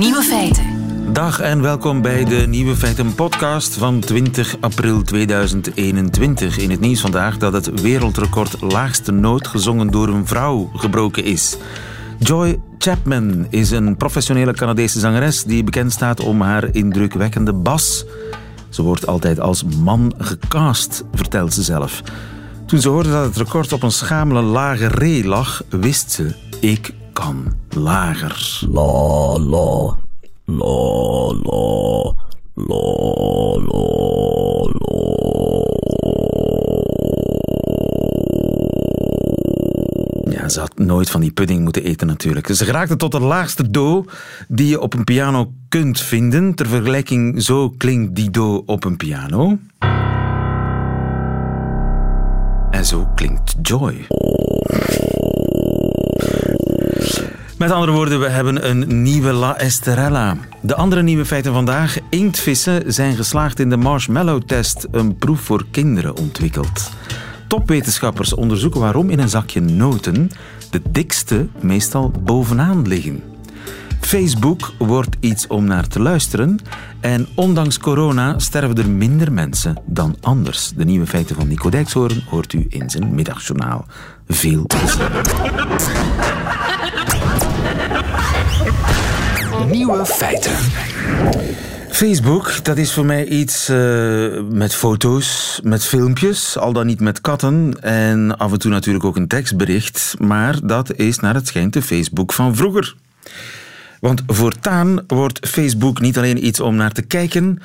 Nieuwe feiten. Dag en welkom bij de Nieuwe Feiten podcast van 20 april 2021. In het nieuws vandaag dat het wereldrecord laagste noot gezongen door een vrouw gebroken is. Joy Chapman is een professionele Canadese zangeres die bekend staat om haar indrukwekkende bas. Ze wordt altijd als man gecast, vertelt ze zelf. Toen ze hoorde dat het record op een schamele lage re lag, wist ze: ik kan lager. La la la la la la Ja, ze had nooit van die pudding moeten eten natuurlijk. Ze geraakte tot de laagste do die je op een piano kunt vinden. Ter vergelijking, zo klinkt die do op een piano. En zo klinkt Joy. Met andere woorden, we hebben een nieuwe La Esterella. De andere nieuwe feiten vandaag. Inktvissen zijn geslaagd in de marshmallow-test, een proef voor kinderen ontwikkeld. Topwetenschappers onderzoeken waarom in een zakje noten de dikste meestal bovenaan liggen. Facebook wordt iets om naar te luisteren. En ondanks corona sterven er minder mensen dan anders. De nieuwe feiten van Nico Dijkshoorn hoort u in zijn middagjournaal. Veel. Nieuwe feiten. Facebook, dat is voor mij iets eh, met foto's, met filmpjes, al dan niet met katten en af en toe natuurlijk ook een tekstbericht, maar dat is naar het schijnt de Facebook van vroeger. Want voortaan wordt Facebook niet alleen iets om naar te kijken,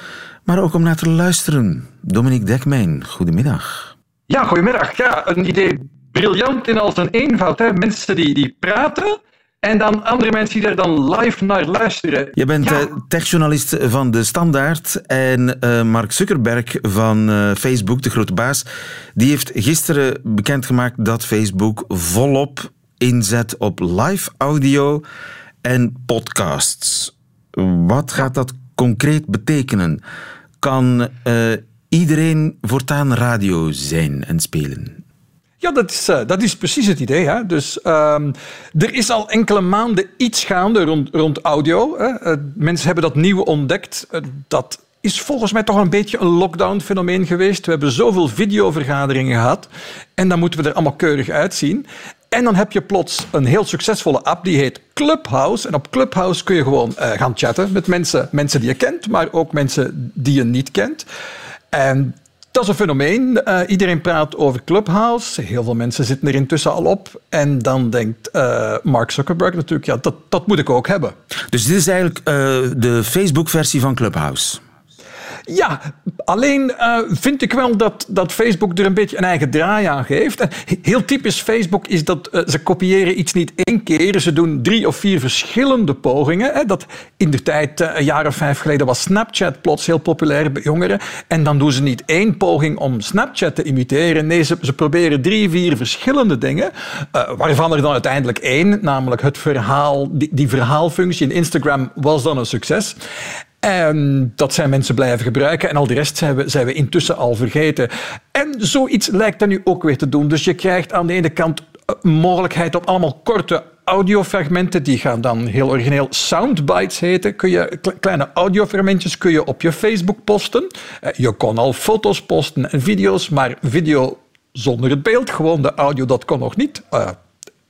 maar ook om naar te luisteren. Dominique Dekmijn, goedemiddag. Ja, goedemiddag. Ja, een idee briljant in al zijn eenvoud. Hè. Mensen die, die praten en dan andere mensen die daar dan live naar luisteren. Je bent Ja. eh, techjournalist van De Standaard en eh, Mark Zuckerberg van eh, Facebook, de grote baas, die heeft gisteren bekendgemaakt dat Facebook volop inzet op live audio en podcasts. Wat gaat dat concreet betekenen? Kan eh, iedereen voortaan radio zijn en spelen? Ja, dat is, eh, dat is precies het idee. Hè? Dus ehm, er is al enkele maanden iets gaande rond, rond audio. Hè? Eh, mensen hebben dat nieuw ontdekt. Eh, dat is volgens mij toch een beetje een lockdown-fenomeen geweest. We hebben zoveel videovergaderingen gehad. En dan moeten we er allemaal keurig uitzien. En dan heb je plots een heel succesvolle app die heet Clubhouse. En op Clubhouse kun je gewoon gaan chatten met mensen, mensen die je kent, maar ook mensen die je niet kent. En dat is een fenomeen. Eh, iedereen praat over Clubhouse. Heel veel mensen zitten er intussen al op. En dan denkt eh, Mark Zuckerberg natuurlijk, ja, dat, dat moet ik ook hebben. Dus dit is eigenlijk eh, de Facebook-versie van Clubhouse. Ja, alleen eh, vind ik wel dat, dat Facebook er een beetje een eigen draai aan geeft. En heel typisch Facebook is dat eh, ze kopiëren iets niet één keer. Ze doen drie of vier verschillende pogingen. Hè. Dat in de tijd, eh, een jaar of vijf geleden, was Snapchat plots heel populair bij jongeren. En dan doen ze niet één poging om Snapchat te imiteren. Nee, ze, ze proberen drie, vier verschillende dingen. eh, waarvan er dan uiteindelijk één, namelijk het verhaal, die, die verhaalfunctie in Instagram, was dan een succes. En dat zijn mensen blijven gebruiken. En al de rest zijn we, zijn we intussen al vergeten. En zoiets lijkt dat nu ook weer te doen. Dus je krijgt aan de ene kant een mogelijkheid op allemaal korte audiofragmenten. Die gaan dan heel origineel soundbites heten. Kun je, kle- kleine audiofragmentjes kun je op je Facebook posten. Eh, Je kon al foto's posten en video's. Maar video zonder het beeld, gewoon de audio, dat kon nog niet. Eh,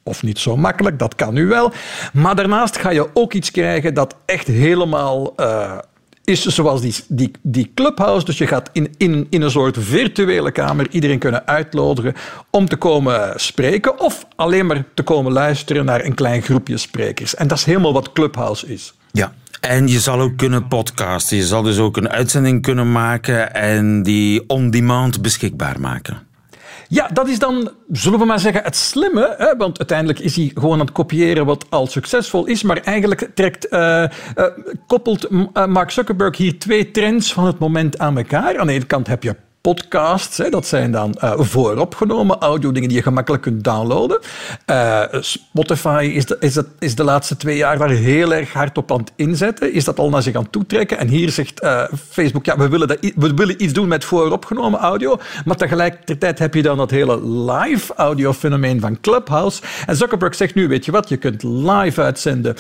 of niet zo makkelijk, dat kan nu wel. Maar daarnaast ga je ook iets krijgen dat echt helemaal eh, is zoals die, die, die clubhouse. Dus je gaat in, in, in een soort virtuele kamer iedereen kunnen uitnodigen om te komen spreken of alleen maar te komen luisteren naar een klein groepje sprekers. En dat is helemaal wat clubhouse is. Ja. En je zal ook kunnen podcasten. Je zal dus ook een uitzending kunnen maken en die on-demand beschikbaar maken. Ja, dat is dan, zullen we maar zeggen, het slimme. Hè? Want uiteindelijk is hij gewoon aan het kopiëren wat al succesvol is. Maar eigenlijk trekt, eh, eh, koppelt eh, Mark Zuckerberg hier twee trends van het moment aan elkaar. Aan de ene kant heb je podcasts. Hè, dat zijn dan uh, vooropgenomen audio, dingen die je gemakkelijk kunt downloaden. Uh, Spotify is de, is, is de laatste twee jaar daar heel erg hard op aan het inzetten. Is dat al naar zich aan toetrekken. En hier zegt uh, Facebook, ja, we willen, dat, we willen iets doen met vooropgenomen audio. Maar tegelijkertijd heb je dan dat hele live audio fenomeen van Clubhouse. En Zuckerberg zegt nu, weet je wat, je kunt live uitzenden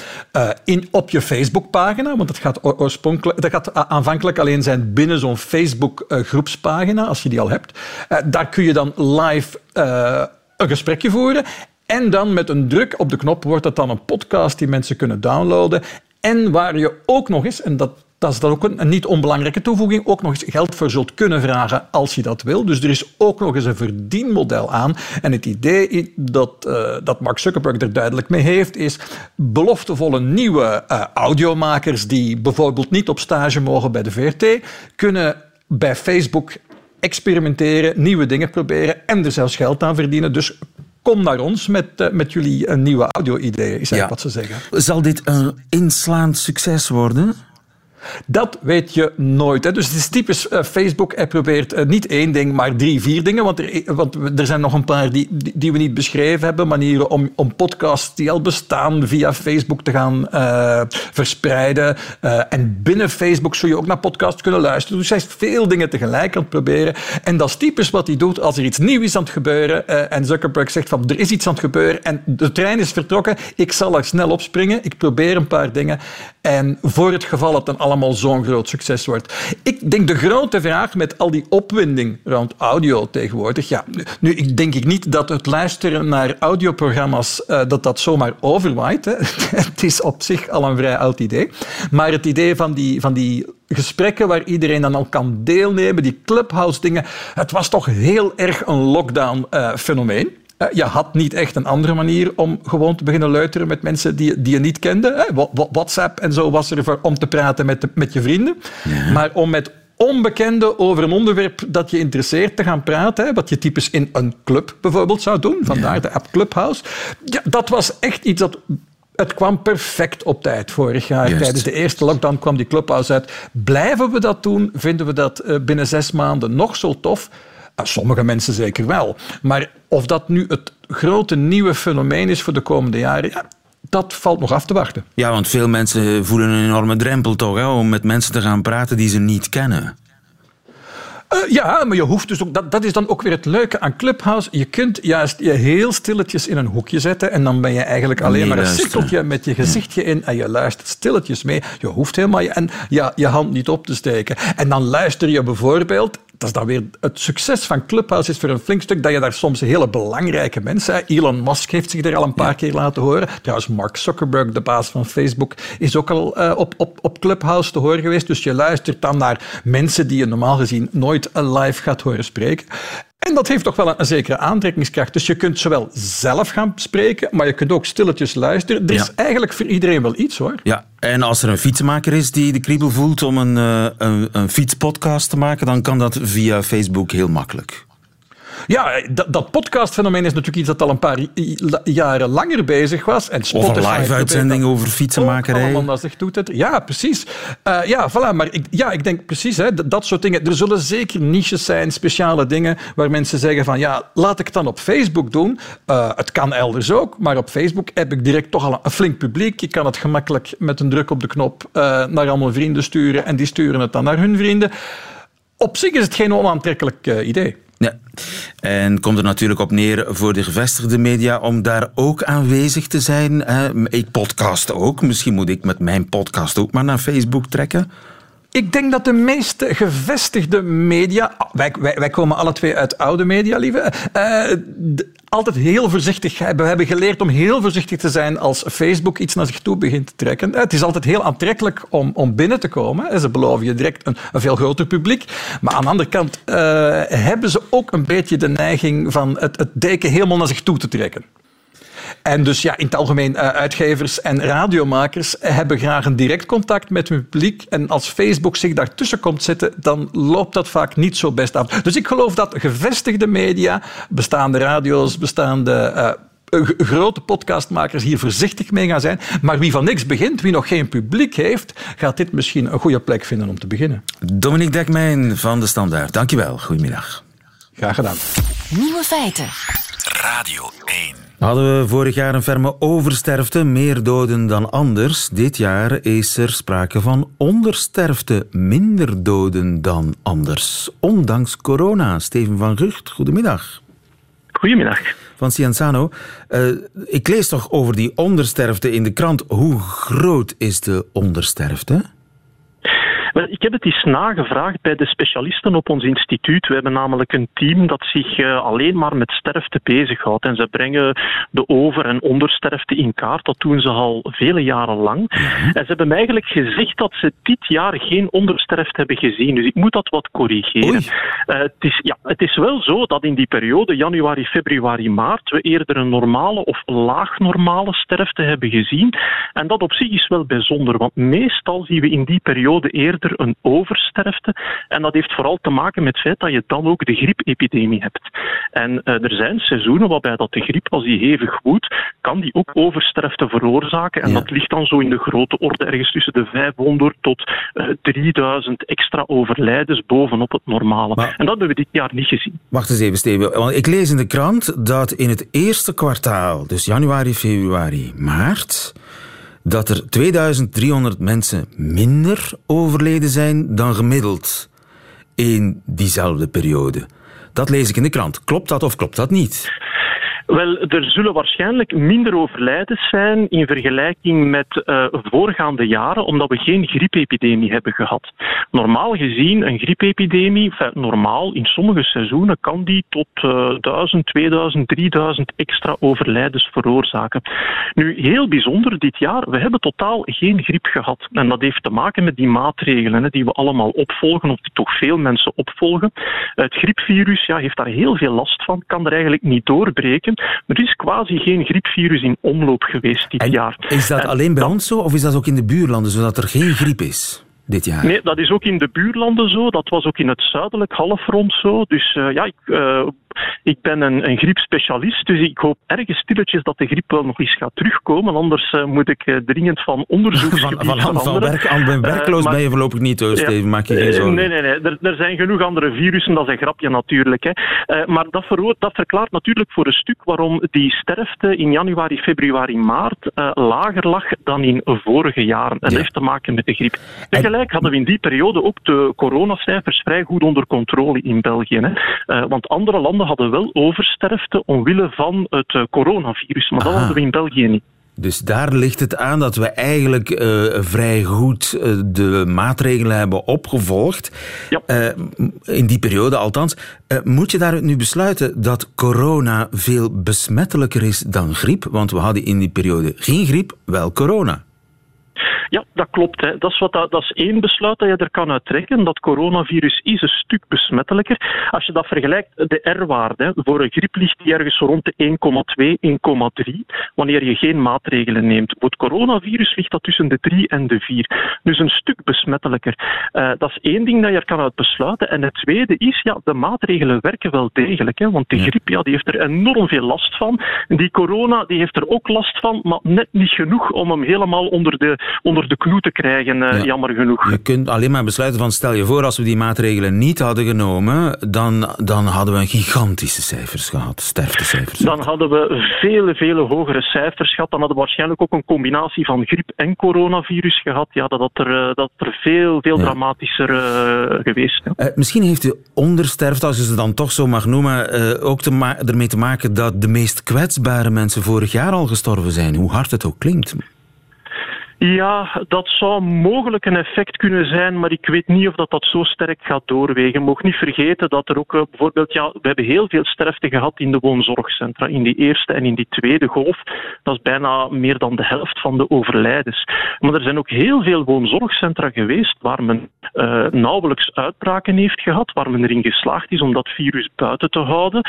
in, op je Facebookpagina. Want dat gaat, oorspronkelijk, dat gaat aanvankelijk alleen zijn binnen zo'n Facebook als je die al hebt. daar kun je dan live een gesprekje voeren. En dan met een druk op de knop wordt het dan een podcast die mensen kunnen downloaden. En waar je ook nog eens, en dat, dat is dan ook een, niet onbelangrijke toevoeging, ook nog eens geld voor zult kunnen vragen als je dat wil. Dus er is ook nog eens een verdienmodel aan. En het idee dat, uh, dat Mark Zuckerberg er duidelijk mee heeft, is beloftevolle nieuwe audiomakers die bijvoorbeeld niet op stage mogen bij de VRT, kunnen bij Facebook experimenteren, nieuwe dingen proberen en er zelfs geld aan verdienen. Dus kom naar ons met, uh, met jullie een nieuwe audio-ideeën, is ja. wat ze zeggen. Zal dit een inslaand succes worden? Dat weet je nooit. Hè. Dus het is typisch uh, Facebook. Hij probeert uh, niet één ding, maar drie, vier dingen. Want er, want er zijn nog een paar die, die, we niet beschreven hebben. Manieren om, om podcasts die al bestaan via Facebook te gaan verspreiden. en binnen Facebook zul je ook naar podcasts kunnen luisteren. Dus hij is veel dingen tegelijk aan het proberen. En dat is typisch wat hij doet als er iets nieuws is aan het gebeuren. en Zuckerberg zegt van er is iets aan het gebeuren en de trein is vertrokken. Ik zal er snel opspringen. Ik probeer een paar dingen. En voor het geval het dan allemaal allemaal zo'n groot succes wordt. Ik denk de grote vraag met al die opwinding rond audio tegenwoordig. Ja, nu ik denk ik niet dat het luisteren naar audioprogramma's uh, dat dat zomaar overwaait. Hè. het is op zich al een vrij oud idee. Maar het idee van die, van die gesprekken waar iedereen dan al kan deelnemen, die clubhouse dingen, het was toch heel erg een lockdown-fenomeen. Eh, je had niet echt een andere manier om gewoon te beginnen luisteren met mensen die, die je niet kende. WhatsApp en zo was er voor om te praten met, met je vrienden. Ja. Maar om met onbekenden over een onderwerp dat je interesseert te gaan praten, wat je typisch in een club bijvoorbeeld zou doen, vandaar de app Clubhouse. Ja, dat was echt iets dat het kwam perfect op tijd vorig jaar. Juist. Tijdens de eerste lockdown kwam die Clubhouse uit. Blijven we dat doen? Vinden we dat eh, binnen zes maanden nog zo tof? Sommige mensen zeker wel. Maar of dat nu het grote nieuwe fenomeen is voor de komende jaren, ja, dat valt nog af te wachten. Ja, want veel mensen voelen een enorme drempel toch, hè, om met mensen te gaan praten die ze niet kennen. Uh, ja, maar je hoeft dus ook, dat, dat is dan ook weer het leuke aan Clubhouse. Je kunt juist je heel stilletjes in een hoekje zetten en dan ben je eigenlijk alleen maar een cirkeltje met je gezichtje in en je luistert stilletjes mee. Je hoeft helemaal je, en, ja, je hand niet op te steken. En dan luister je bijvoorbeeld dat is dan weer het succes van Clubhouse is voor een flink stuk dat je daar soms hele belangrijke mensen... Elon Musk heeft zich er al een paar ja. keer laten horen. Trouwens, Mark Zuckerberg, de baas van Facebook, is ook al uh, op, op, op Clubhouse te horen geweest. Dus je luistert dan naar mensen die je normaal gezien nooit live gaat horen spreken. En dat heeft toch wel een, een, zekere aantrekkingskracht. Dus je kunt zowel zelf gaan spreken, maar je kunt ook stilletjes luisteren. Er is eigenlijk voor iedereen wel iets hoor. Ja, en als er een fietsenmaker is die de kriebel voelt om een, uh, een, een fietspodcast te maken, dan kan dat via Facebook heel makkelijk. Ja, dat, dat podcastfenomeen is natuurlijk iets dat al een paar jaren langer bezig was. En Spotify een live-uitzending over fietsenmakerij. Allemaal naar zich toe Ja, precies. Uh, ja, voilà. Maar ik, ja, ik denk precies, hè, dat, dat soort dingen. Er zullen zeker niches zijn, speciale dingen, waar mensen zeggen van, ja, laat ik het dan op Facebook doen. Uh, het kan elders ook, maar op Facebook heb ik direct toch al een flink publiek. Je kan het gemakkelijk met een druk op de knop uh, naar allemaal vrienden sturen en die sturen het dan naar hun vrienden. Op zich is het geen onaantrekkelijk idee. Ja. En komt er natuurlijk op neer voor de gevestigde media om daar ook aanwezig te zijn. Ik podcast ook. Misschien moet ik met mijn podcast ook maar naar Facebook trekken. Ik denk dat de meeste gevestigde media. Wij, wij, komen alle twee uit oude media, lieve. Uh, altijd heel voorzichtig. We hebben geleerd om heel voorzichtig te zijn als Facebook iets naar zich toe begint te trekken. Het is altijd heel aantrekkelijk om, om binnen te komen. Ze beloven je direct een, een veel groter publiek. Maar aan de andere kant uh, hebben ze ook een beetje de neiging van het, het deken helemaal naar zich toe te trekken. En dus ja, in het algemeen, uh, uitgevers en radiomakers hebben graag een direct contact met hun publiek. En als Facebook zich daartussen komt zitten, dan loopt dat vaak niet zo best af. Dus ik geloof dat gevestigde media, bestaande radio's, bestaande uh, grote podcastmakers hier voorzichtig mee gaan zijn. Maar wie van niks begint, wie nog geen publiek heeft, gaat dit misschien een goede plek vinden om te beginnen. Dominique Dekmijn van De Standaard, dankjewel. Goedemiddag. Graag gedaan. Nieuwe feiten. Radio 1. Hadden we vorig jaar een ferme oversterfte, meer doden dan anders. Dit jaar is er sprake van ondersterfte, minder doden dan anders. Ondanks corona. Steven van Gucht, goedemiddag. Goedemiddag. Van Cienzano. Uh, ik lees toch over die ondersterfte in de krant. Hoe groot is de ondersterfte? Wel, ik heb het eens nagevraagd bij de specialisten op ons instituut. We hebben namelijk een team dat zich uh, alleen maar met sterfte bezighoudt. En ze brengen de over- en ondersterfte in kaart. Dat doen ze al vele jaren lang. En ze hebben mij eigenlijk gezegd dat ze dit jaar geen ondersterfte hebben gezien. Dus ik moet dat wat corrigeren. Uh, het, is, ja, het is wel zo dat in die periode, januari, februari, maart, we eerder een normale of laag normale sterfte hebben gezien. En dat op zich is wel bijzonder, want meestal zien we in die periode eerder een oversterfte. En dat heeft vooral te maken met het feit dat je dan ook de griepepidemie hebt. En uh, er zijn seizoenen waarbij dat de griep, als die hevig woedt, kan die ook oversterfte veroorzaken. En ja. dat ligt dan zo in de grote orde ergens tussen de 500 tot uh, 3000 extra overlijdens bovenop het normale. Maar, en dat hebben we dit jaar niet gezien. Wacht eens even, Steven. Want ik lees in de krant dat in het eerste kwartaal, dus januari, februari, maart dat er 2300 mensen minder overleden zijn dan gemiddeld in diezelfde periode. Dat lees ik in de krant. Klopt dat of klopt dat niet? Wel, er zullen waarschijnlijk minder overlijdens zijn in vergelijking met uh, voorgaande jaren, omdat we geen griepepidemie hebben gehad. Normaal gezien, een griepepidemie, normaal, in sommige seizoenen kan die tot uh, 1000, 2000, 3000 extra overlijdens veroorzaken. Nu, heel bijzonder dit jaar, we hebben totaal geen griep gehad. En dat heeft te maken met die maatregelen hè, die we allemaal opvolgen, of die toch veel mensen opvolgen. Het griepvirus ja, heeft daar heel veel last van, kan er eigenlijk niet doorbreken. Er is quasi geen griepvirus in omloop geweest dit en jaar. Is dat en alleen bij ons zo, of is dat ook in de buurlanden, zodat er geen griep is? Dit jaar. Nee, dat is ook in de buurlanden zo. Dat was ook in het zuidelijk halfrond zo. Dus uh, ja, ik, uh, ik ben een, een griepspecialist, dus ik hoop ergens stilletjes dat de griep wel nog eens gaat terugkomen. Anders uh, moet ik uh, dringend van onderzoek van, van, van, van werk, aan ben werkloos maar, ben je voorlopig niet, hoor, Steven. Maak je geen zorgen. Nee, nee, nee. Er, er, zijn genoeg andere virussen, dat is een grapje natuurlijk. Hè. maar dat, dat, verklaart natuurlijk voor een stuk waarom die sterfte in januari, februari, maart lager lag dan in vorige jaren. En ja. heeft te maken met de griep. Tegelijk hadden we in die periode ook de coronacijfers vrij goed onder controle in België. Hè. want andere landen hadden wel oversterfte omwille van het uh, coronavirus, maar Aha. dat hadden we in België niet. Dus daar ligt het aan dat we eigenlijk uh, vrij goed uh, de maatregelen hebben opgevolgd. Ja. in die periode althans. moet je daaruit nu besluiten dat corona veel besmettelijker is dan griep? Want we hadden in die periode geen griep, wel corona. Ja, dat klopt. Hè. Dat, is wat, dat, dat is één besluit dat je er kan uittrekken. Dat coronavirus is een stuk besmettelijker. Als je dat vergelijkt, de R-waarde voor een griep ligt die ergens rond de 1,2, 1,3. Wanneer je geen maatregelen neemt. Voor het coronavirus ligt dat tussen de 3 en de 4. Dus een stuk besmettelijker. Uh, dat is één ding dat je er kan uit besluiten. En het tweede is, ja, de maatregelen werken wel degelijk. Hè, want de griep ja, die heeft er enorm veel last van. Die corona die heeft er ook last van, maar net niet genoeg om hem helemaal onder de, onder de knoe te krijgen, ja. jammer genoeg. Je kunt alleen maar besluiten van, stel je voor, als we die maatregelen niet hadden genomen, dan, dan hadden we gigantische cijfers gehad, sterftecijfers. Dan hadden we vele, vele hogere cijfers gehad. Dan hadden we waarschijnlijk ook een combinatie van griep en coronavirus gehad. Ja, dat had er, dat er veel, veel ja. dramatischer uh, geweest. Ja. Uh, misschien heeft u ondersterfte, als je ze dan toch zo mag noemen, ook te ermee te maken dat de meest kwetsbare mensen vorig jaar al gestorven zijn, hoe hard het ook klinkt. Ja, dat zou mogelijk een effect kunnen zijn, maar ik weet niet of dat, dat zo sterk gaat doorwegen. Mag niet vergeten dat er ook uh, bijvoorbeeld, ja, we hebben heel veel sterfte gehad in de woonzorgcentra, in die eerste en in die tweede golf. Dat is bijna meer dan de helft van de overlijdens. Maar er zijn ook heel veel woonzorgcentra geweest waar men uh, nauwelijks uitbraken heeft gehad, waar men erin geslaagd is om dat virus buiten te houden.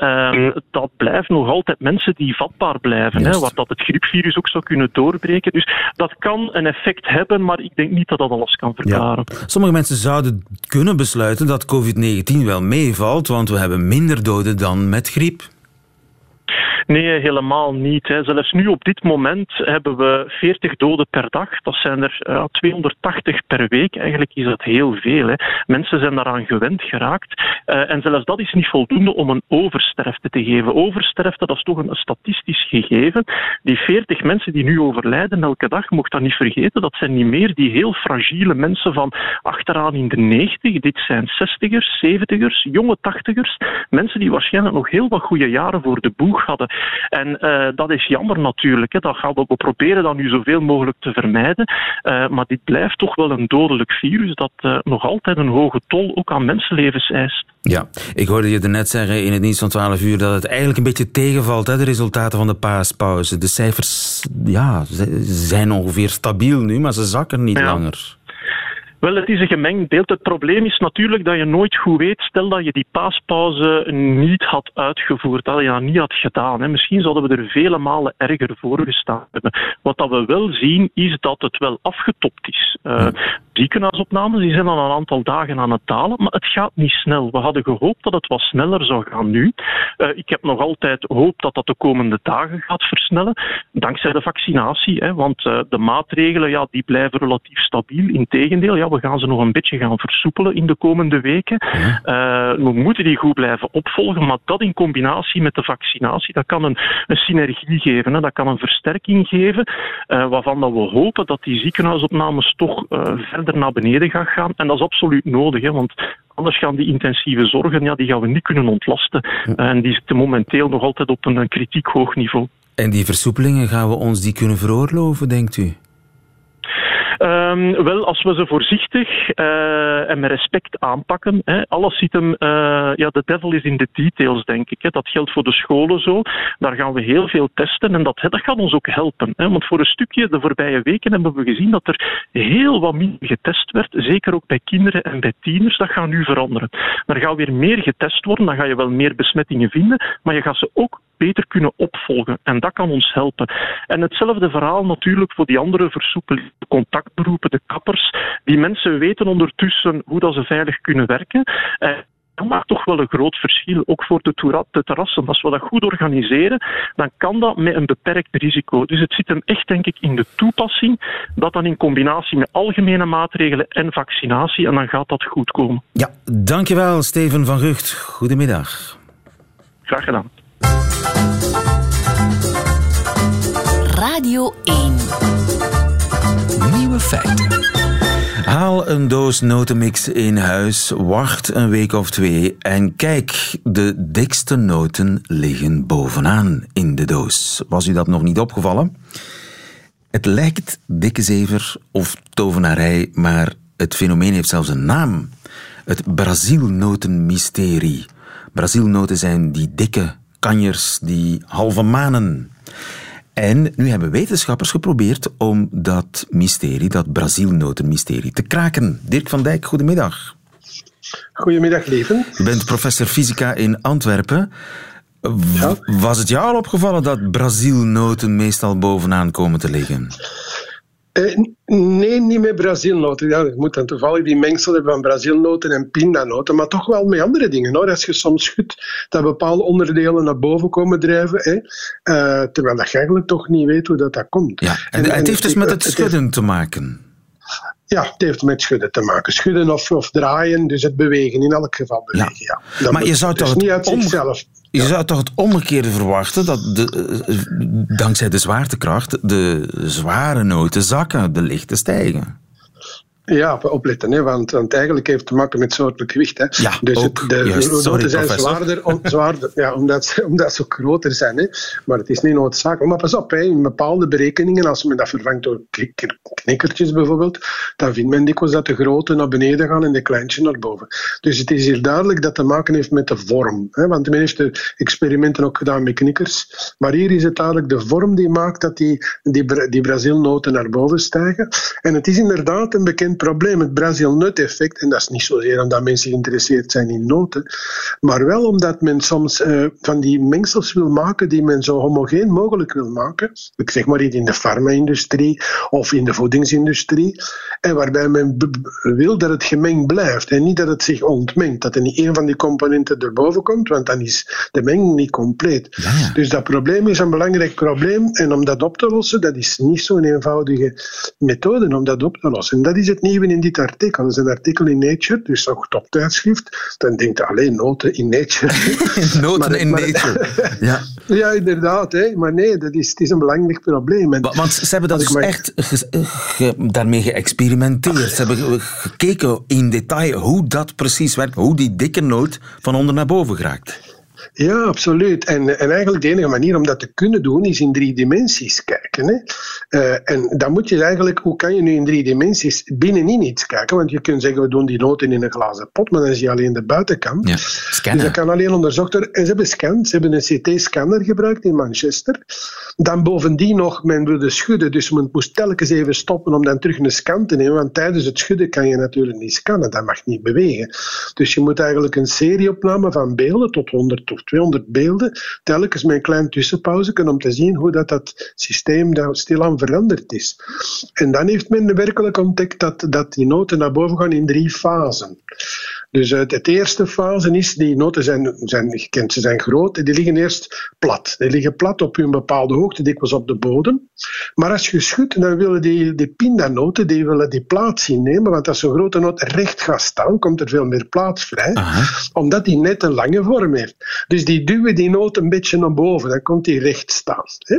Uh, dat blijven nog altijd mensen die vatbaar blijven, hè, wat dat het griepvirus ook zou kunnen doorbreken. Dus dat kan een effect hebben, maar ik denk niet dat dat alles kan verklaren. Ja. Sommige mensen zouden kunnen besluiten dat COVID-19 wel meevalt, want we hebben minder doden dan met griep. Nee, helemaal niet. Zelfs nu op dit moment hebben we 40 doden per dag. Dat zijn er uh, 280 per week. Eigenlijk is dat heel veel. Hè. Mensen zijn daaraan gewend geraakt. Uh, en zelfs dat is niet voldoende om een oversterfte te geven. Oversterfte, dat is toch een, statistisch gegeven. Die 40 mensen die nu overlijden elke dag, mocht dat niet vergeten, dat zijn niet meer die heel fragiele mensen van achteraan in de 90. Dit zijn 60ers, 70ers, jonge 80ers. Mensen die waarschijnlijk nog heel wat goede jaren voor de boeg hadden. En uh, dat is jammer natuurlijk. Hè. Dat gaan we, we proberen dat nu zoveel mogelijk te vermijden. Uh, maar dit blijft toch wel een dodelijk virus dat uh, nog altijd een hoge tol ook aan mensenlevens eist. Ja, ik hoorde je net zeggen in het nieuws van 12 uur dat het eigenlijk een beetje tegenvalt, hè, de resultaten van de paaspauze. De cijfers ja, zijn ongeveer stabiel nu, maar ze zakken niet ja. langer. Wel, het is een gemengd beeld. Het probleem is natuurlijk dat je nooit goed weet. Stel dat je die paaspauze niet had uitgevoerd, dat je dat niet had gedaan. Hè. Misschien zouden we er vele malen erger voor gestaan hebben. Wat dat we wel zien, is dat het wel afgetopt is. Uh, ziekenhuisopnames die zijn al een aantal dagen aan het dalen, maar het gaat niet snel. We hadden gehoopt dat het wat sneller zou gaan nu. Uh, ik heb nog altijd hoop dat dat de komende dagen gaat versnellen, dankzij de vaccinatie. Hè, want uh, de maatregelen ja, die blijven relatief stabiel. Integendeel, ja, we gaan ze nog een beetje gaan versoepelen in de komende weken. Uh, we moeten die goed blijven opvolgen, maar dat in combinatie met de vaccinatie, dat kan een, een synergie geven. Hè. Dat kan een versterking geven, waarvan dat we hopen dat die ziekenhuisopnames toch uh, verder naar beneden gaan gaan. En dat is absoluut nodig, hè, want anders gaan die intensieve zorgen, ja, die gaan we niet kunnen ontlasten. En die zitten momenteel nog altijd op een kritiek hoog niveau. En die versoepelingen, gaan we ons die kunnen veroorloven, denkt u? Um, wel, als we ze voorzichtig uh, en met respect aanpakken. Hè, alles zit hem, uh, ja, de devil is in de details, denk ik. Hè. Dat geldt voor de scholen zo. Daar gaan we heel veel testen en dat, dat gaat ons ook helpen. Hè. Want voor een stukje de voorbije weken hebben we gezien dat er heel wat minder getest werd. Zeker ook bij kinderen en bij tieners. Dat gaat nu veranderen. Er gaat weer meer getest worden. Dan ga je wel meer besmettingen vinden. Maar je gaat ze ook beter kunnen opvolgen. En dat kan ons helpen. En hetzelfde verhaal natuurlijk voor die andere versoepelingen, de contactberoepen, de kappers. Die mensen weten ondertussen hoe dat ze veilig kunnen werken. Eh, dat maakt toch wel een groot verschil, ook voor de, de terrassen. Als we dat goed organiseren, dan kan dat met een beperkt risico. Dus het zit hem echt, denk ik, in de toepassing, dat dan in combinatie met algemene maatregelen en vaccinatie, en dan gaat dat goed komen. Ja, dankjewel, Steven van Rucht. Goedemiddag. Graag gedaan. Radio 1. Nieuwe feiten. Haal een doos notenmix in huis, wacht een week of twee en kijk, de dikste noten liggen bovenaan in de doos. Was u dat nog niet opgevallen? Het lijkt dikke zever of tovenarij, maar het fenomeen heeft zelfs een naam. Het Brazilnotenmysterie. Brazilnoten zijn die dikke kanjers, die halve manen. En nu hebben wetenschappers geprobeerd om dat mysterie, dat Brazilnotenmysterie, te kraken. Dirk van Dijk, goedemiddag. Goedemiddag, leven. U bent professor fysica in Antwerpen. Ja. Was het jou al opgevallen dat Brazilnoten meestal bovenaan komen te liggen? Eh, nee, niet met Brazilnoten. Ja, je moet dan toevallig die mengsel hebben van Brazilnoten en pindanoten, maar toch wel met andere dingen. Hoor. Als je soms schudt, dat bepaalde onderdelen naar boven komen drijven, hè, uh, terwijl je eigenlijk toch niet weet hoe dat, dat komt. Ja, en, en, het heeft dus met het schudden te maken. Ja, het heeft met schudden te maken. Schudden of, of draaien, dus het bewegen, in elk geval bewegen. Ja. ja. Maar je zou toch niet uit zichzelf. Je zou toch het omgekeerde verwachten, dat de, eh, dankzij de zwaartekracht de zware noten zakken, de lichte stijgen. Ja, opletten, hè, want, want eigenlijk heeft het te maken met soortelijk gewicht. Hè. Ja, dus ook. de sorry, zijn zwaarder, om, zwaarder ja, omdat, ze, omdat ze ook groter zijn. Hè. Maar het is niet noodzakelijk. Maar pas op, hè, in bepaalde berekeningen, als men dat vervangt door knikkertjes bijvoorbeeld, dan vindt men dikwijls dat de grote naar beneden gaan en de kleintjes naar boven. Dus het is hier duidelijk dat te maken heeft met de vorm. Hè, want men heeft de experimenten ook gedaan met knikkers. Maar hier is het duidelijk de vorm die maakt dat die, die, die Brazilnoten naar boven stijgen. En het is inderdaad een bekend probleem, het Brazil-nut-effect. En dat is niet zozeer omdat mensen geïnteresseerd zijn in noten, maar wel omdat men soms uh, van die mengsels wil maken die men zo homogeen mogelijk wil maken. Ik zeg maar iets in de farma-industrie of in de voedingsindustrie. En waarbij men wil dat het gemengd blijft en niet dat het zich ontmengt. Dat er niet één van die componenten erboven komt, want dan is de menging niet compleet. Ja. Dus dat probleem is een belangrijk probleem. En om dat op te lossen, dat is niet zo'n eenvoudige methode om dat op te lossen. En dat is het in dit artikel. Dat is een artikel in Nature, dus ook toptijdschrift. Dan denkt je alleen noten in Nature. Noten Maar- in maar- nature. Ja. ja, inderdaad. Hè. Maar nee, dat is, het is een belangrijk probleem. En Want ze hebben dat dus maar- echt ge- ge- daarmee geëxperimenteerd. Ze hebben ge- gekeken in detail hoe dat precies werkt, hoe die dikke noot van onder naar boven geraakt. Ja, absoluut. En, en eigenlijk de enige manier om dat te kunnen doen is in drie dimensies kijken. Hè. Eh, en dan moet je eigenlijk, hoe kan je nu in drie dimensies binnenin iets kijken? Want je kunt zeggen, we doen die noten in een glazen pot, maar dan zie je alleen de buitenkant. Ja, Dus dat kan alleen onderzocht worden. En ze hebben scant, ze hebben een CT-scanner gebruikt in Manchester. Dan bovendien nog, men wilde schudden, dus men moest telkens even stoppen om dan terug een scan te nemen, want tijdens het schudden kan je natuurlijk niet scannen, dat mag niet bewegen. Dus je moet eigenlijk een serieopname van beelden, tot 100 of 200 beelden, telkens met een klein tussenpauze om te zien hoe dat, dat systeem daar stilaan veranderd is. En dan heeft men werkelijk ontdekt dat, dat die noten naar boven gaan in drie fasen. Dus uit het eerste fase is, die noten zijn, zijn gekend, ze zijn groot, en die liggen eerst plat. Die liggen plat op een bepaalde hoogte, dikwijls op de bodem. Maar als je schudt, dan willen die, die pindanoten die willen die plaats innemen, want als zo'n grote noot recht gaat staan, komt er veel meer plaats vrij, Aha. omdat die net een lange vorm heeft. Dus die duwen die noot een beetje naar boven, dan komt die recht staan. Hè?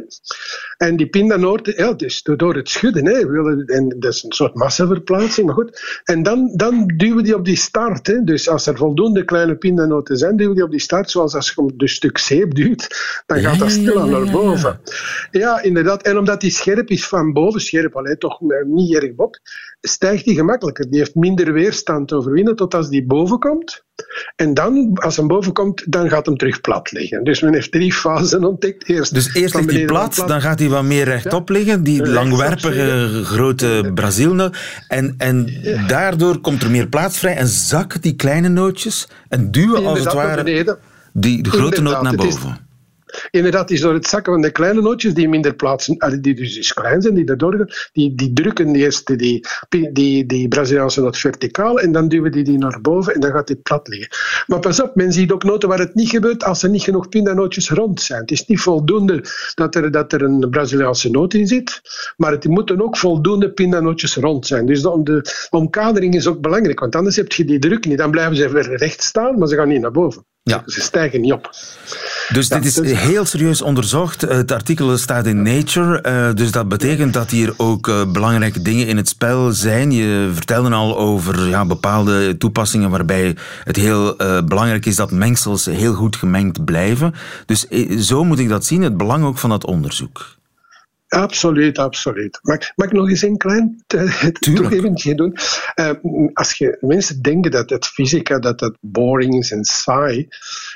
En die pindanoten, ja, dus door het schudden, hè, willen, en dat is een soort massaverplaatsing, maar goed. En dan, dan duwen die op die start. Hè. Dus als er voldoende kleine pindanoten zijn, die op die start, zoals als je een stuk zeep duwt, dan gaat dat ja, stilaan ja, naar boven. Ja, inderdaad. En omdat die scherp is van boven, scherp, alleen toch eh, niet erg bot, stijgt die gemakkelijker. Die heeft minder weerstand te overwinnen tot als die boven komt. En dan, als hem boven komt, dan gaat hem terug plat liggen. Dus men heeft drie fasen ontdekt. Eerst Dus eerst ligt hij plat, dan gaat hij wat meer rechtop liggen, die Rechtop, langwerpige grote Brazilnoot. En, en daardoor komt er meer plaats vrij en zakken die kleine nootjes en duwen als het ware die grote noot naar boven. Inderdaad, is door het zakken van de kleine nootjes die minder plaatsen, die dus, klein zijn, die daardoor gaan, die, die drukken eerst die, die, die, Braziliaanse noot verticaal en dan duwen die die naar boven en dan gaat die plat liggen. Maar pas op, men ziet ook noten waar het niet gebeurt als er niet genoeg pindanootjes rond zijn. Het is niet voldoende dat er, dat er een Braziliaanse noot in zit, maar het moeten ook voldoende pindanootjes rond zijn. Dus de, de omkadering is ook belangrijk, want anders heb je die druk niet. Dan blijven ze weer recht staan, maar ze gaan niet naar boven. Ja. Ze stijgen niet op. Dus Ja, dit is dus- heel serieus onderzocht. Het artikel staat in Nature, eh, dus dat betekent dat hier ook eh, belangrijke dingen in het spel zijn. Je vertelde al over ja, bepaalde toepassingen waarbij het heel eh, belangrijk is dat mengsels heel goed gemengd blijven. Dus zo moet ik dat zien, het belang ook van dat onderzoek. Absoluut, absoluut. Mag, mag ik nog eens een klein eh, toegeving doen? Eh, als je, mensen denken dat het fysica dat dat boring is en saai.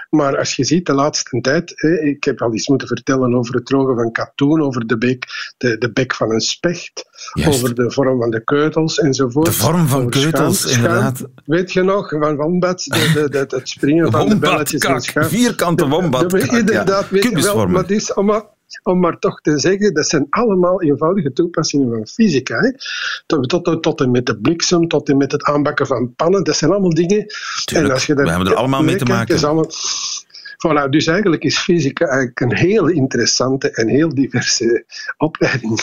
Maar als je ziet de laatste tijd, eh, ik heb al iets moeten vertellen over het drogen van katoen, over de bek, de, de bek van een specht, Juist. over de vorm van de keutels enzovoort. De vorm van Over keutels, inderdaad. Weet je nog, van wombat, de, de, het springen van de belletjes in schuim. vierkante wombatkak. ja. Inderdaad, weet je wel, maar het is maar, om maar toch te zeggen, dat zijn allemaal eenvoudige toepassingen van fysica. Hè. Tot, tot, tot en met de bliksem, tot en met het aanbakken van pannen, dat zijn allemaal dingen. Tuurlijk, we hebben er allemaal mee te maken. Voilà, dus eigenlijk is fysica eigenlijk een heel interessante en heel diverse opleiding.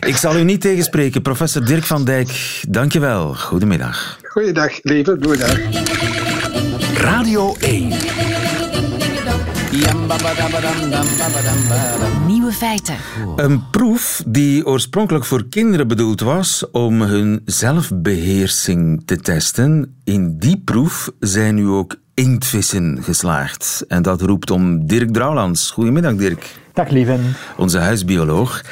Ik zal u niet tegenspreken, professor Dirk van Dijk. Dankjewel. Goedemiddag. Goeiedag, lieve, goeiedag. Radio 1. Nieuwe feiten. Een proef die oorspronkelijk voor kinderen bedoeld was om hun zelfbeheersing te testen. In die proef zijn nu ook inktvissen geslaagd. En dat roept om Dirk Drouwlands. Goedemiddag, Dirk. Dag lieve. Onze huisbioloog.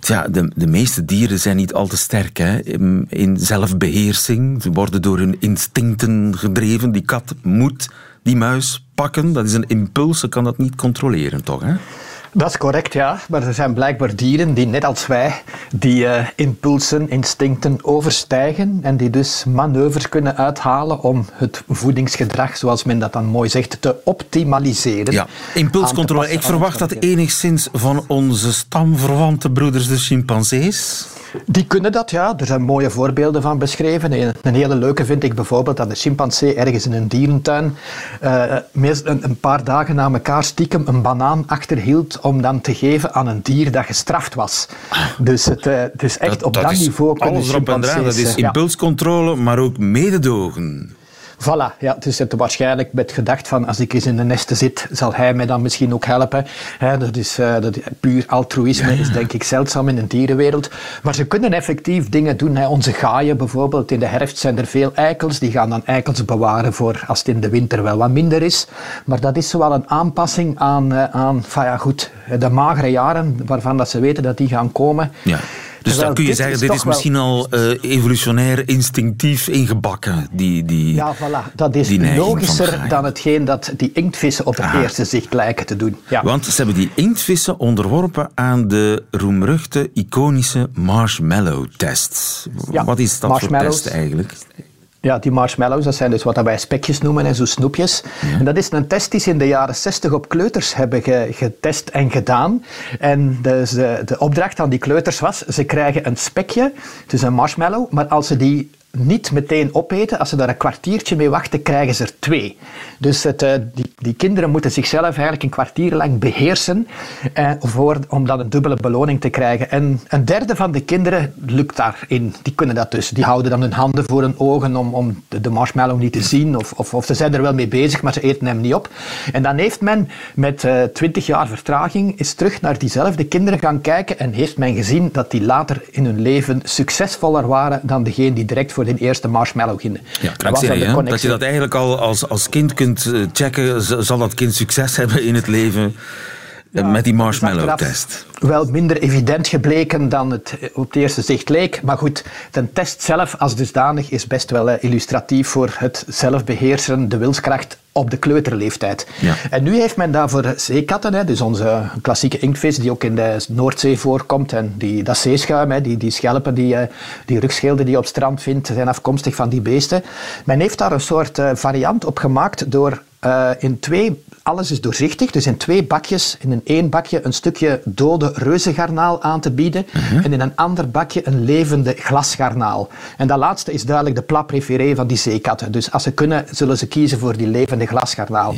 Tja, de, de meeste dieren zijn niet al te sterk hè, in, in zelfbeheersing. Ze worden door hun instincten gedreven. Die kat moet die muis pakken. Dat is een impuls. Ze kan dat niet controleren, toch? Hè? Dat is correct, ja. Maar er zijn blijkbaar dieren die, net als wij, die uh, impulsen, instincten overstijgen en die dus manoeuvres kunnen uithalen om het voedingsgedrag, zoals men dat dan mooi zegt, te optimaliseren. Ja, impulscontrole. Ik verwacht dat enigszins van onze stamverwante broeders, de chimpansees. Die kunnen dat, ja. Er zijn mooie voorbeelden van beschreven. Een hele leuke vind ik bijvoorbeeld dat de chimpansee ergens in een dierentuin uh, een, een, paar dagen na elkaar stiekem een banaan achterhield om dan te geven aan een dier dat gestraft was. Dus het, uh, dus echt op dat, niveau chimpansees... Dat is impulscontrole, maar ook mededogen. Voilà, ja, dus het waarschijnlijk met gedacht van als ik eens in de nesten zit, zal hij mij dan misschien ook helpen. dat is uh, dat, puur altruïsme is denk ik zeldzaam in de dierenwereld. Maar ze kunnen effectief dingen doen. Hè. Onze gaaien bijvoorbeeld, in de herfst zijn er veel eikels. Die gaan dan eikels bewaren voor als het in de winter wel wat minder is. Maar dat is zowel een aanpassing aan, uh, aan ja, goed, de magere jaren, waarvan dat ze weten dat die gaan komen. Ja. Dus dan kun je zeggen, dit is misschien al uh, evolutionair instinctief ingebakken. Die, die, ja, voilà. Dat is logischer dan hetgeen dat die inktvissen op het eerste zicht lijken te doen. Ja. Want ze hebben die inktvissen onderworpen aan de roemruchte, iconische marshmallow-test. Ja, Wat is dat voor test eigenlijk? Ja, die marshmallows, dat zijn dus wat wij spekjes noemen, zo snoepjes. En dat is een test die ze in de jaren 60 op kleuters hebben getest en gedaan. En dus de, de opdracht aan die kleuters was, ze krijgen een spekje, dus een marshmallow, maar als ze die niet meteen opeten. Als ze daar een kwartiertje mee wachten, krijgen ze er twee. Dus het, uh, die, die, kinderen moeten zichzelf eigenlijk een kwartier lang beheersen eh, voor, om dan een dubbele beloning te krijgen. En een derde van de kinderen lukt daarin. Die kunnen dat dus. Die houden dan hun handen voor hun ogen om, om de, marshmallow niet te zien. Of, of, of, ze zijn er wel mee bezig, maar ze eten hem niet op. En dan heeft men met uh, 20 jaar vertraging eens terug naar diezelfde kinderen gaan kijken en heeft men gezien dat die later in hun leven succesvoller waren dan degene die direct voor de eerste marshmallow gingen. Ja, dat, je, dat je dat eigenlijk al als, als kind kunt eh, checken, zal dat kind succes hebben in het leven eh, met die marshmallow-test. Wel minder evident gebleken dan het op het eerste zicht leek. Maar goed, de test zelf als dusdanig is best wel eh, illustratief voor het zelfbeheersen, de wilskracht op de kleuterleeftijd. Ja. En nu heeft men daarvoor zeekatten, hè, dus onze klassieke inktvis die ook in de Noordzee voorkomt, en die, dat zeeschuim, hè, die, die schelpen, die, eh, die rugschilden die je op het strand vindt, zijn afkomstig van die beesten. Men heeft daar een soort variant op gemaakt door uh, in twee alles is doorzichtig, dus in twee bakjes, in een één bakje een stukje dode reuzengarnaal aan te bieden en in een ander bakje een levende glasgarnaal. En dat laatste is duidelijk de plat préféré van die zeekatten. Dus als ze kunnen, zullen ze kiezen voor die levende glasgarnaal.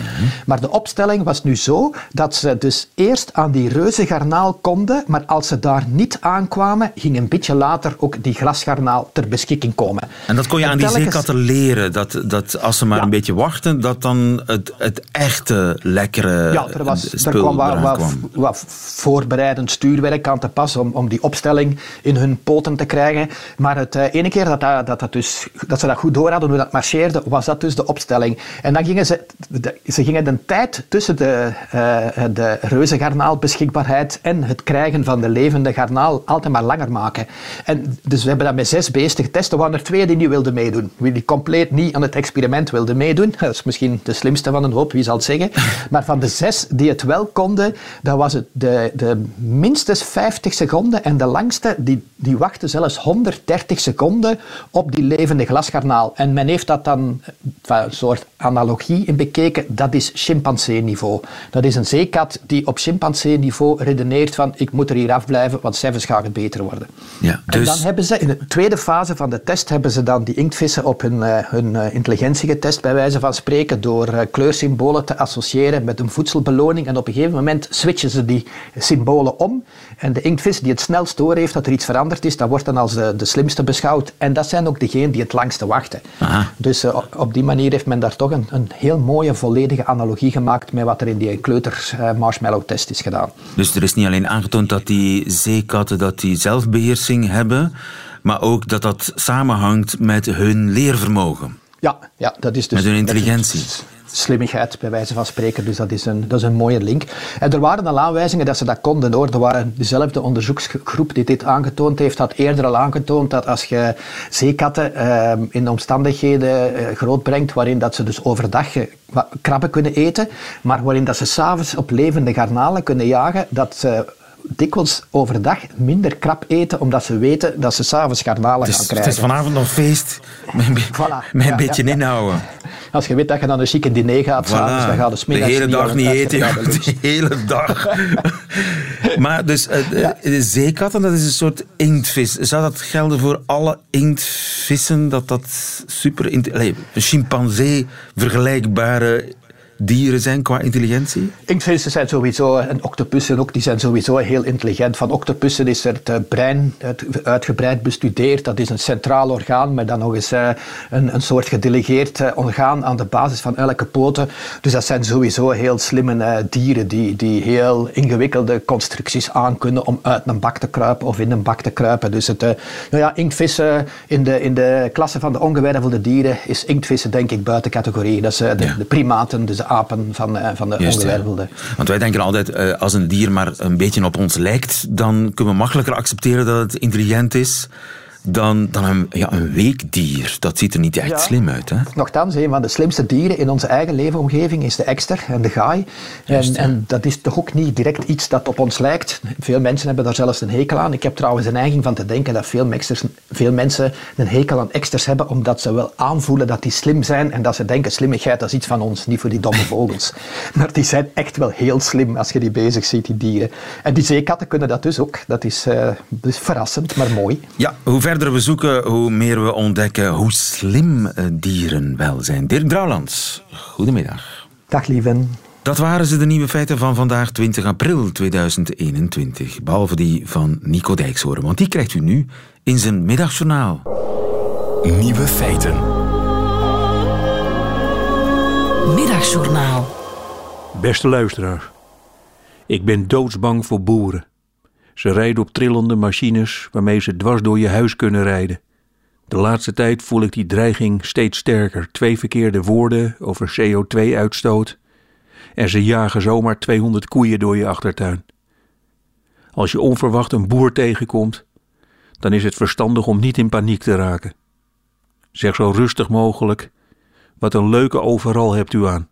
Maar de opstelling was nu zo dat ze dus eerst aan die reuzengarnaal konden, maar als ze daar niet aankwamen, ging een beetje later ook die glasgarnaal ter beschikking komen. En dat kon je aan die zeekatten leren, dat, dat als ze maar een beetje wachten, dat dan het, het echte lekkere Ja, er, was, er kwam wat, wat, voorbereidend stuurwerk aan te pas om, om die opstelling in hun poten te krijgen. Maar het uh, ene keer dat, dat, dat, dus, dat ze dat goed door hadden, hoe dat marcheerde, was dat dus de opstelling. En dan gingen ze, de, ze gingen de tijd tussen de, uh, de reuzengarnaalbeschikbaarheid en het krijgen van de levende garnaal altijd maar langer maken. En dus we hebben dat met zes beesten getest. Er waren er twee die niet wilden meedoen. Die compleet niet aan het experiment wilden meedoen. Dat is misschien de slimste van een hoop, wie zal het zeggen. Maar van de zes die het wel konden, dat was het de, de minstens 50 seconden en de langste, die, die wachten zelfs 130 seconden op die levende glasgarnaal. En men heeft dat dan, een soort analogie in bekeken, dat is chimpansee-niveau. Dat is een zeekat die op chimpansee-niveau redeneert van ik moet er hier afblijven, want zelfs gaat het beter worden. Ja, dus... En dan hebben ze, in de tweede fase van de test, hebben ze dan die inktvissen op hun, uh, hun uh, intelligentie getest, bij wijze van spreken, door kleursymbolen te associëren met een voedselbeloning. En op een gegeven moment switchen ze die symbolen om. En de inktvis die het snelst door heeft dat er iets veranderd is, dat wordt dan als de, de slimste beschouwd. En dat zijn ook degenen die het langste wachten. Aha. Dus uh, op die manier heeft men daar toch een, een heel mooie, volledige analogie gemaakt met wat er in die kleuters uh, marshmallow test is gedaan. Dus er is niet alleen aangetoond dat die zeekatten dat die zelfbeheersing hebben, maar ook dat dat samenhangt met hun leervermogen. Ja, ja dat is dus... Met hun intelligentie. Slimmigheid, bij wijze van spreken. Dus dat is, een, dat is een mooie link. En er waren al aanwijzingen dat ze dat konden hoor. Er waren dezelfde onderzoeksgroep die dit aangetoond heeft, had eerder al aangetoond dat als je zeekatten uh, in omstandigheden uh, grootbrengt waarin dat ze dus overdag krabben kunnen eten, maar waarin dat ze s'avonds op levende garnalen kunnen jagen, dat ze dikwijls overdag minder krap eten, omdat ze weten dat ze s'avonds garnalen gaan krijgen. Het is vanavond nog feest, met, voilà. met een beetje inhouden. Als je weet dat je dan een chique diner gaat, voilà. s'avonds, dan gaat de smiddags De hele dag niet eten, ja, de hele dag. maar dus, uh, zeekatten, dat is een soort inktvis. Zou dat gelden voor alle inktvissen, dat dat super... Een chimpansee vergelijkbare dieren zijn qua intelligentie? Inktvissen zijn sowieso, en octopussen ook, die zijn sowieso heel intelligent. Van octopussen is er het eh, brein uitgebreid bestudeerd. Dat is een centraal orgaan, maar dan nog eens eh, een, een soort gedelegeerd eh, orgaan aan de basis van elke poten. Dus dat zijn sowieso heel slimme dieren die, die heel ingewikkelde constructies aankunnen om uit een bak te kruipen of in een bak te kruipen. Dus het, nou ja, inktvissen in de, in de klasse van de ongewervelde dieren is inktvissen denk ik buiten categorie. Dat is de, de primaten, dus apen van, uh, van de Juist, ongewervelde. Want wij denken altijd, uh, als een dier maar een beetje op ons lijkt, dan kunnen we makkelijker accepteren dat het intelligent is dan, dan een, ja, een weekdier. Dat ziet er niet echt slim uit. Hè? Nochtans, een van de slimste dieren in onze eigen leefomgeving is de ekster en de gaai. En, en, dat is toch ook niet direct iets dat op ons lijkt. Veel mensen hebben daar zelfs een hekel aan. Ik heb trouwens een neiging van te denken dat veel, eksters, veel mensen een hekel aan eksters hebben, omdat ze wel aanvoelen dat die slim zijn en dat ze denken, slimmigheid dat is iets van ons, niet voor die domme vogels. maar die zijn echt wel heel slim als je die bezig ziet, die dieren. En die zeekatten kunnen dat dus ook. Dat is, uh, dat is verrassend, maar mooi. Ja, hoe ver verder we zoeken, hoe meer we ontdekken hoe slim eh, dieren wel zijn. Dirk Drouwlands, goedemiddag. Dag lieve. Dat waren ze, de nieuwe feiten van vandaag, 20 april 2021. Behalve die van Nico Dijkshoorn, want die krijgt u nu in zijn middagjournaal. Nieuwe feiten. Middagjournaal. Beste luisteraar, ik ben doodsbang voor boeren. Ze rijden op trillende machines waarmee ze dwars door je huis kunnen rijden. De laatste tijd voel ik die dreiging steeds sterker. Twee verkeerde woorden over CO2-uitstoot en ze jagen zomaar 200 koeien door je achtertuin. Als je onverwacht een boer tegenkomt, dan is het verstandig om niet in paniek te raken. Zeg zo rustig mogelijk: Wat een leuke overal hebt u aan.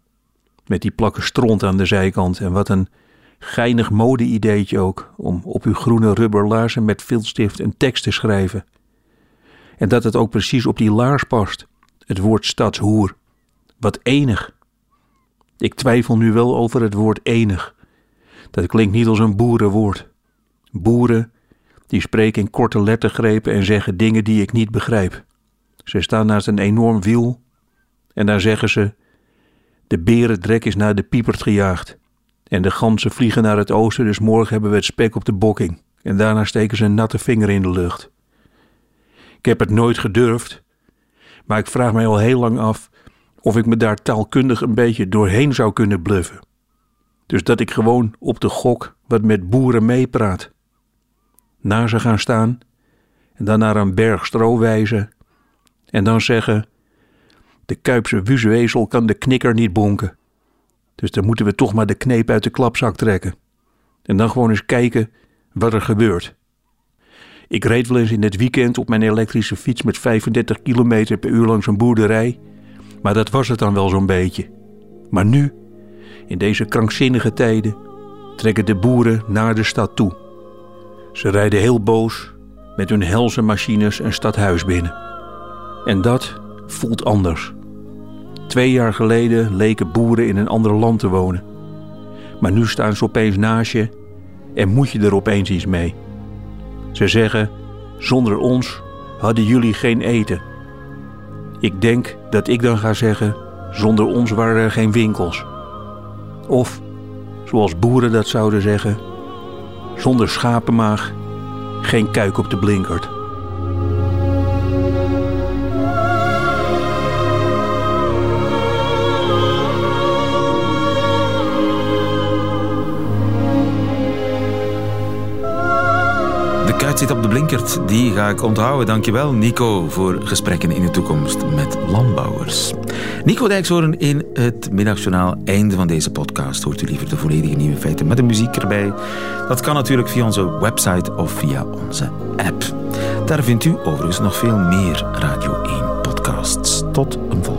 Met die plakken stront aan de zijkant en wat een Geinig mode-ideetje ook, om op uw groene rubber laarzen met viltstift een tekst te schrijven. En dat het ook precies op die laars past, het woord stadshoer. Wat enig. Ik twijfel nu wel over het woord enig. Dat klinkt niet als een boerenwoord. Boeren, die spreken in korte lettergrepen en zeggen dingen die ik niet begrijp. Ze staan naast een enorm wiel en daar zeggen ze: De berendrek is naar de piepert gejaagd. En de ganzen vliegen naar het oosten, dus morgen hebben we het spek op de bokking. En daarna steken ze een natte vinger in de lucht. Ik heb het nooit gedurfd, maar ik vraag mij al heel lang af of ik me daar taalkundig een beetje doorheen zou kunnen bluffen. Dus dat ik gewoon op de gok wat met boeren meepraat. Na ze gaan staan en dan naar een berg stro wijzen en dan zeggen: De Kuipse wuzewezel kan de knikker niet bonken. Dus dan moeten we toch maar de kneep uit de klapzak trekken. En dan gewoon eens kijken wat er gebeurt. Ik reed wel eens in het weekend op mijn elektrische fiets met 35 km per uur langs een boerderij. Maar dat was het dan wel zo'n beetje. Maar nu, in deze krankzinnige tijden, trekken de boeren naar de stad toe. Ze rijden heel boos met hun helse machines een stadhuis binnen. En dat voelt anders. Twee jaar geleden leken boeren in een ander land te wonen. Maar nu staan ze opeens naast je en moet je er opeens iets mee. Ze zeggen: Zonder ons hadden jullie geen eten. Ik denk dat ik dan ga zeggen: Zonder ons waren er geen winkels. Of, zoals boeren dat zouden zeggen: Zonder schapenmaag geen kuik op de blinkert. Zit op de blinkert. Die ga ik onthouden. Dankjewel, Nico, voor gesprekken in de toekomst met landbouwers. Nico Dijkshoorn in het middagjournaal. Einde van deze podcast. Hoort u liever de volledige nieuwe feiten met de muziek erbij? Dat kan natuurlijk via onze website of via onze app. Daar vindt u overigens nog veel meer Radio 1 podcasts. Tot een volgende.